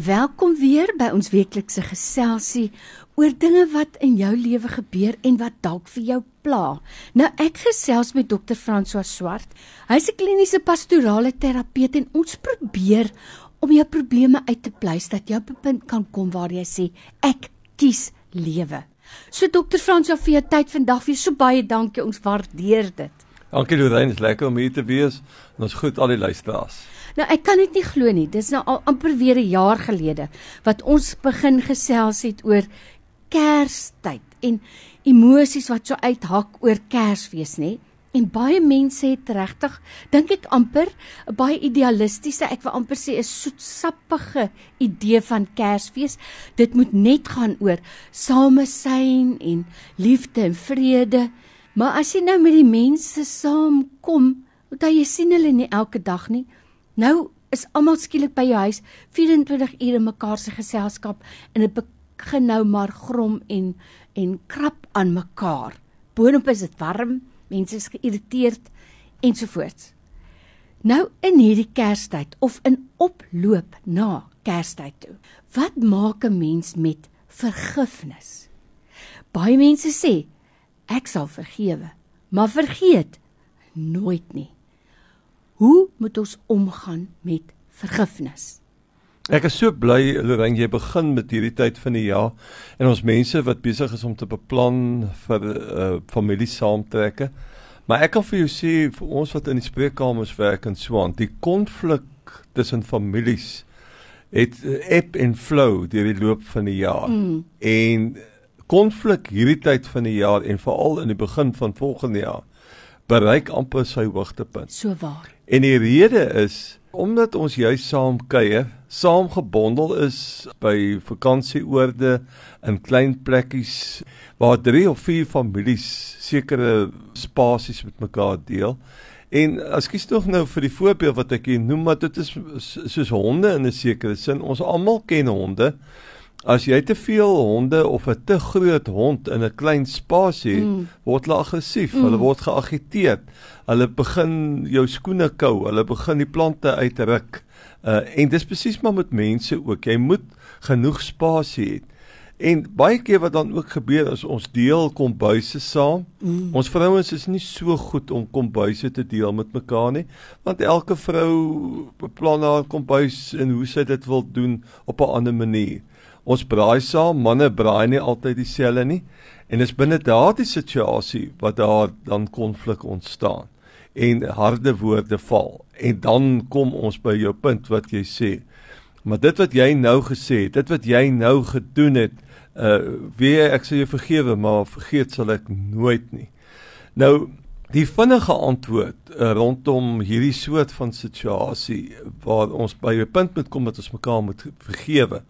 Welkom weer by ons weeklikse geselsie oor dinge wat in jou lewe gebeur en wat dalk vir jou pla. Nou ek gesels met Dr. François Swart. Hy's 'n kliniese pastorale terapeut en ons probeer om jou probleme uit te pleis dat jy op 'n punt kan kom waar jy sê ek kies lewe. So Dr. François vir jou tyd vandag vir so baie dankie. Ons waardeer dit. Dankie Lorraine, is lekker om hier te wees. Ons groet al die luisteraars. Nou ek kan dit nie glo nie. Dis nou al amper weer 'n jaar gelede wat ons begin gesels het oor Kerstyd en emosies wat so uithak oor Kersfees, nê? En baie mense het regtig, dink ek amper 'n baie idealistiese, ek wil amper sê 'n soetsappige idee van Kersfees. Dit moet net gaan oor samesyn en liefde en vrede. Maar as jy nou met die mense saamkom, want jy sien hulle nie elke dag nie, Nou is almal skielik by jou huis 24 ure mekaar se geselskap en dit begin nou maar grom en en krap aan mekaar. Boonop is dit warm, mense is geïrriteerd ensovoorts. Nou in hierdie Kerstyd of in oploop na Kerstyd toe. Wat maak 'n mens met vergifnis? Baie mense sê ek sal vergewe, maar vergeet nooit nie. Hoe moet ons omgaan met vergifnis? Ek is so bly Lorraine jy begin met hierdie tyd van die jaar en ons mense wat besig is om te beplan vir uh, familie saamtrekke. Maar ek kan vir jou sê vir ons wat in die spreekkamers werk en so aan, die konflik tussen families het ebb en flow deur die loop van die jaar. Mm. En konflik hierdie tyd van die jaar en veral in die begin van volgende jaar bereik amper sy hoogtepunt. So waar. En die rede is omdat ons juis saam kuier, saam gebondel is by vakansieoorde in klein plekkies waar drie of vier families sekere spasies met mekaar deel. En ekskuus tog nou vir die voorbeeld wat ek hier noem, maar dit is soos honde in 'n sekere sin. Ons almal ken honde. As jy te veel honde of 'n te groot hond in 'n klein spasie het, mm. word hulle aggressief, mm. hulle word geagiteerd. Hulle begin jou skoene kou, hulle begin die plante uitruk. Uh en dis presies maar met mense ook. Jy moet genoeg spasie hê. En baie keer wat dan ook gebeur is ons deel kombuise saam. Mm. Ons vrouens is nie so goed om kombuise te deel met mekaar nie, want elke vrou beplan haar kombuis en hoe sy dit wil doen op 'n ander manier. Ons braai saam, manne braai nie altyd dieselfde nie. En dis binne daardie situasie wat daar dan konflik ontstaan en harde woorde val. En dan kom ons by jou punt wat jy sê. Maar dit wat jy nou gesê het, dit wat jy nou gedoen het, uh wie ek sê jy vergewe, maar vergeet sal ek nooit nie. Nou die vinnige antwoord uh, rondom hierdie soort van situasie waar ons by 'n punt moet kom dat ons mekaar moet vergewe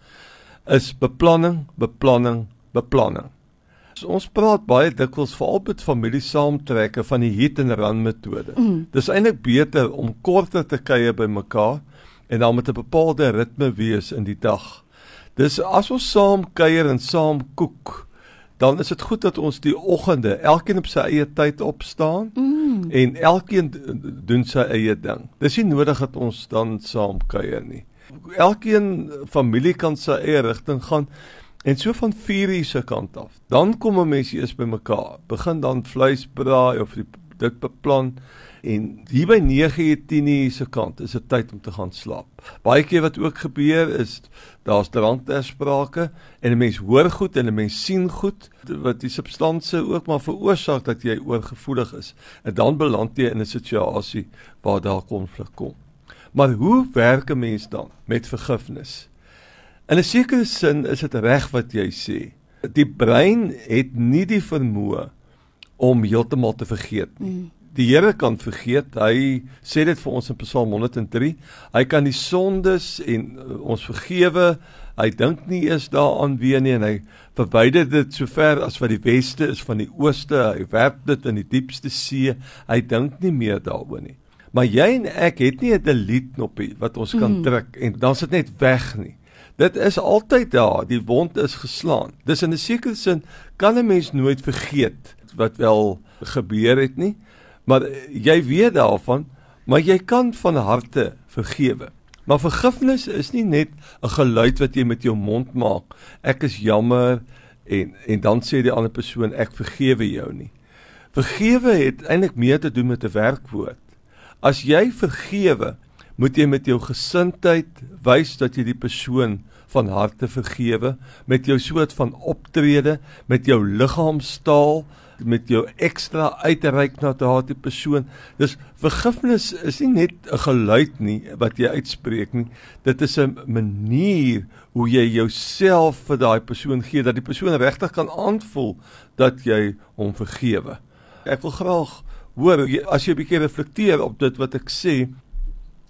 is beplanning, beplanning, beplanning. So ons praat baie dikwels veral met familie saamtrekke van die hit and run metode. Mm. Dis eintlik beter om korter te kuier by mekaar en dan met 'n bepaalde ritme wees in die dag. Dis as ons saam kuier en saam kook, dan is dit goed dat ons die oggende elkeen op sy eie tyd opstaan mm. en elkeen doen sy eie ding. Dis nie nodig dat ons dan saam kuier nie elkeen familie kan sy eie rigting gaan en so van 4 uur se kant af. Dan kom 'n mens eers by mekaar. Begin dan vleis braai of die, dit beplan en hier by 9 uur 10 uur se kant is dit tyd om te gaan slaap. Baie keer wat ook gebeur is daar's dranktersprake en 'n mens hoor goed en 'n mens sien goed wat die substansie ook maar veroorsaak dat jy oorgevoelig is. En dan beland jy in 'n situasie waar daar konflik kom. Maar hoe werk 'n mens dan met vergifnis? In 'n sekere sin is dit reg wat jy sê. Die brein het nie die vermoë om heeltemal te vergeet nie. Mm. Die Here kan vergeet. Hy sê dit vir ons in Psalm 103. Hy kan die sondes en uh, ons vergewe. Hy dink nie eens daaraan weer nie en hy verwyder dit so ver as wat die weste is van die ooste. Hy werp dit in die diepste see. Hy dink nie meer daaroor nie. Maar jy en ek het nie 'n delete knoppie wat ons kan mm. druk en dan sit net weg nie. Dit is altyd daar, die wond is geslaan. Dis in 'n sekere sin kan 'n mens nooit vergeet wat wel gebeur het nie. Maar jy weet daarvan, maar jy kan van harte vergewe. Maar vergifnis is nie net 'n geluid wat jy met jou mond maak. Ek is jammer en en dan sê die ander persoon ek vergewe jou nie. Vergewe het eintlik meer te doen met 'n werkwoord. As jy vergewe, moet jy met jou gesindheid wys dat jy die persoon van harte vergewe met jou soort van optrede, met jou liggaamstaal, met jou ekstra uitreik na daardie persoon. Dis vergifnis is nie net 'n geluid nie wat jy uitspreek nie. Dit is 'n manier hoe jy jouself vir daai persoon gee dat die persoon regtig kan aanvoel dat jy hom vergewe. Ek wil graag hoor as jy 'n bietjie reflekteer op dit wat ek sê.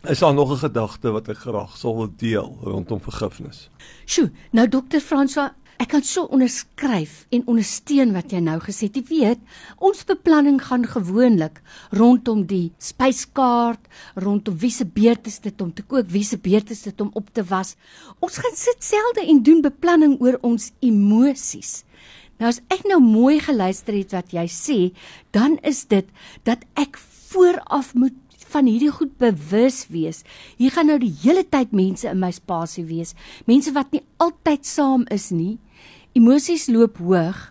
Is daar nog 'n gedagte wat ek graag sou wil deel rondom vergifnis? Sjoe, nou dokter Fransa, Ek kan so onderskryf en ondersteun wat jy nou gesê het. Jy weet, ons beplanning gaan gewoonlik rondom die spyskaart, rondom wie se beurt is dit om te kook, wie se beurt is dit om op te was. Ons gaan sit selde en doen beplanning oor ons emosies. Nou as ek nou mooi geluister het wat jy sê, dan is dit dat ek vooraf moet van hierdie goed bewus wees. Hier gaan nou die hele tyd mense in my spasie wees, mense wat nie altyd saam is nie. Emosies loop hoog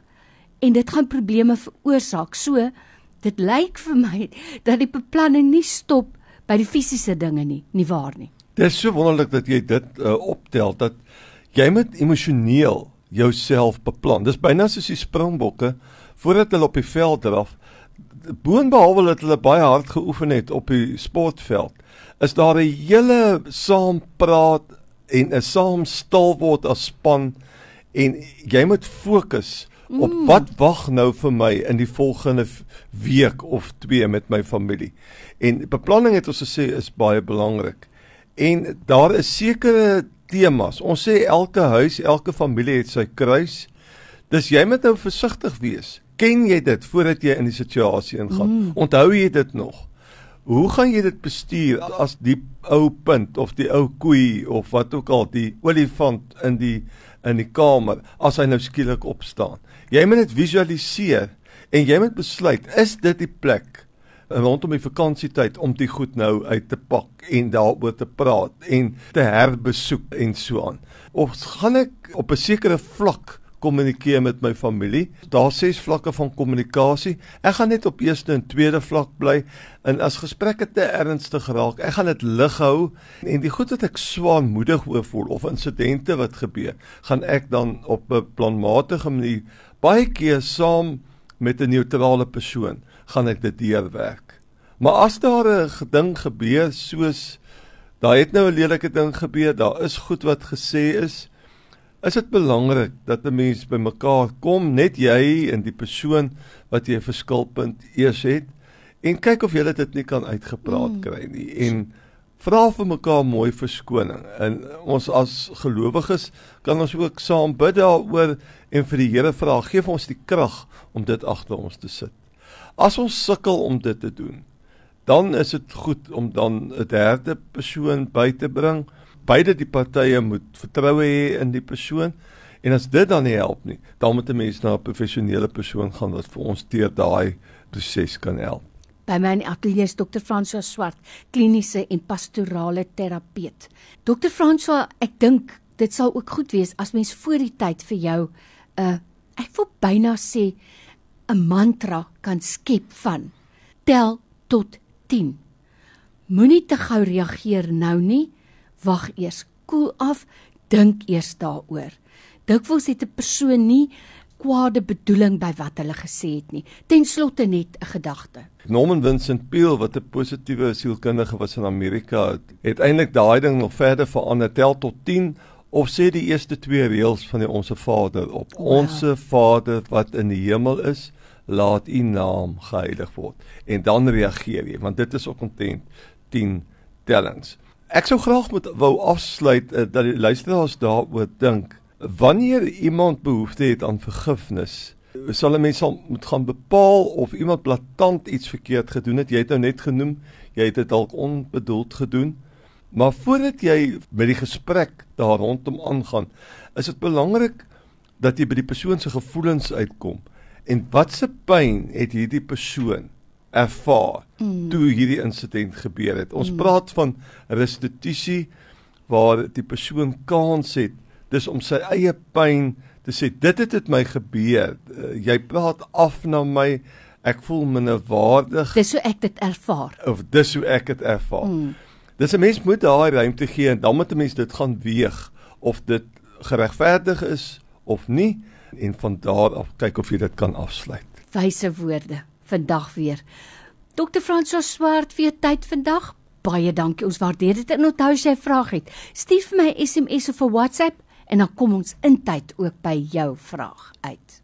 en dit gaan probleme veroorsaak. So dit lyk vir my dat die beplanning nie stop by die fisiese dinge nie, nie waar nie. Dit is so wonderlik dat jy dit uh, optel dat jy met emosioneel jouself beplan. Dis byna soos die springbokke voordat hulle op die veld draf boonbehalwe dat hulle baie hard geoefen het op die sportveld, is daar 'n hele saam praat en 'n saam stil word as span en jy moet fokus op mm. wat wag nou vir my in die volgende week of twee met my familie. En beplanning het ons gesê is baie belangrik. En daar is sekere temas. Ons sê elke huis, elke familie het sy kruis. Dis jy moet nou versigtig wees ken jy dit voordat jy in die situasie ingaan? Mm. Onthou jy dit nog? Hoe gaan jy dit bestuur as die ou punt of die ou koei of wat ook al die olifant in die in die kamer as hy nou skielik opstaan? Jy moet dit visualiseer en jy moet besluit, is dit die plek rondom die vakansietyd om dit goed nou uit te pak en daaroor te praat en te herbesoek en so aan? Of gaan ek op 'n sekere vlak kommunikeer met my familie. Daar's ses vlakke van kommunikasie. Ek gaan net op eerste en tweede vlak bly en as gesprekke te ernstig raak, ek gaan dit lig hou en die goed wat ek swaarmoedig oor voel of insidente wat gebeur, gaan ek dan op 'n planmatige manier baie keer saam met 'n neutrale persoon gaan ek dit deurwerk. Maar as daar 'n ding gebeur soos daar het nou 'n lelike ding gebeur, daar is goed wat gesê is, is dit belangrik dat 'n mens bymekaar kom, net jy en die persoon wat jy 'n verskilpunt eers het en kyk of jy dit nie kan uitgepraat mm. kry nie en vra vir mekaar mooi verskoning. En ons as gelowiges kan ons ook saam bid daaroor en vir die Here vra, gee ons die krag om dit agter ons te sit. As ons sukkel om dit te doen, dan is dit goed om dan 'n derde persoon by te bring beide die partye moet vertroue hê in die persoon en as dit dan nie help nie, dan moet 'n mens na 'n professionele persoon gaan wat vir ons deur daai proses kan help. By my ateljee is Dr. François Swart, kliniese en pastorale terapeut. Dr. François, ek dink dit sal ook goed wees as mens voor die tyd vir jou 'n uh, ek wil byna sê 'n mantra kan skep van tel tot 10. Moenie te gou reageer nou nie wag eers, koel af, dink eers daaroor. Dikwels het 'n persoon nie kwade bedoeling by wat hulle gesê het nie. Ten slotte net 'n gedagte. Norman Vincent Peale wat 'n positiewe sielkundige was in Amerika, het, het eintlik daai ding nog verder verander, tel tot 10 of sê die eerste twee reëls van die Onse Vader op. Wow. Onse Vader wat in die hemel is, laat U naam geheilig word. En dan reageer jy, want dit is ook content 10 tellings. Ek sou graag moet wou afsluit uh, dat die luisteraars daaroor dink. Wanneer iemand behoefte het aan vergifnis, sal 'n mens sal moet gaan bepaal of iemand blaatant iets verkeerd gedoen het. Jy het nou net genoem, jy het dit dalk onbedoeld gedoen. Maar voordat jy met die gesprek daar rondom aangaan, is dit belangrik dat jy by die persoon se gevoelens uitkom. En watse pyn het hierdie persoon ervaar mm. toe hierdie insident gebeur het. Ons mm. praat van restituisie waar die persoon kans het dis om sy eie pyn te sê dit het met my gebeur. Uh, jy praat af na my. Ek voel minderwaardig. Dis hoe ek dit ervaar. Of dis hoe ek dit ervaar. Mm. Dis 'n mens moet daai ruimte gee en dan moet 'n mens dit gaan weeg of dit geregverdig is of nie en van daar af kyk of jy dit kan afsluit. Wyse woorde vandag weer. Dr. Francois Swart vir tyd vandag. Baie dankie. Ons waardeer dit en onthou as jy 'n vraag het, stuur vir my SMS of 'n WhatsApp en dan kom ons in tyd ook by jou vraag uit.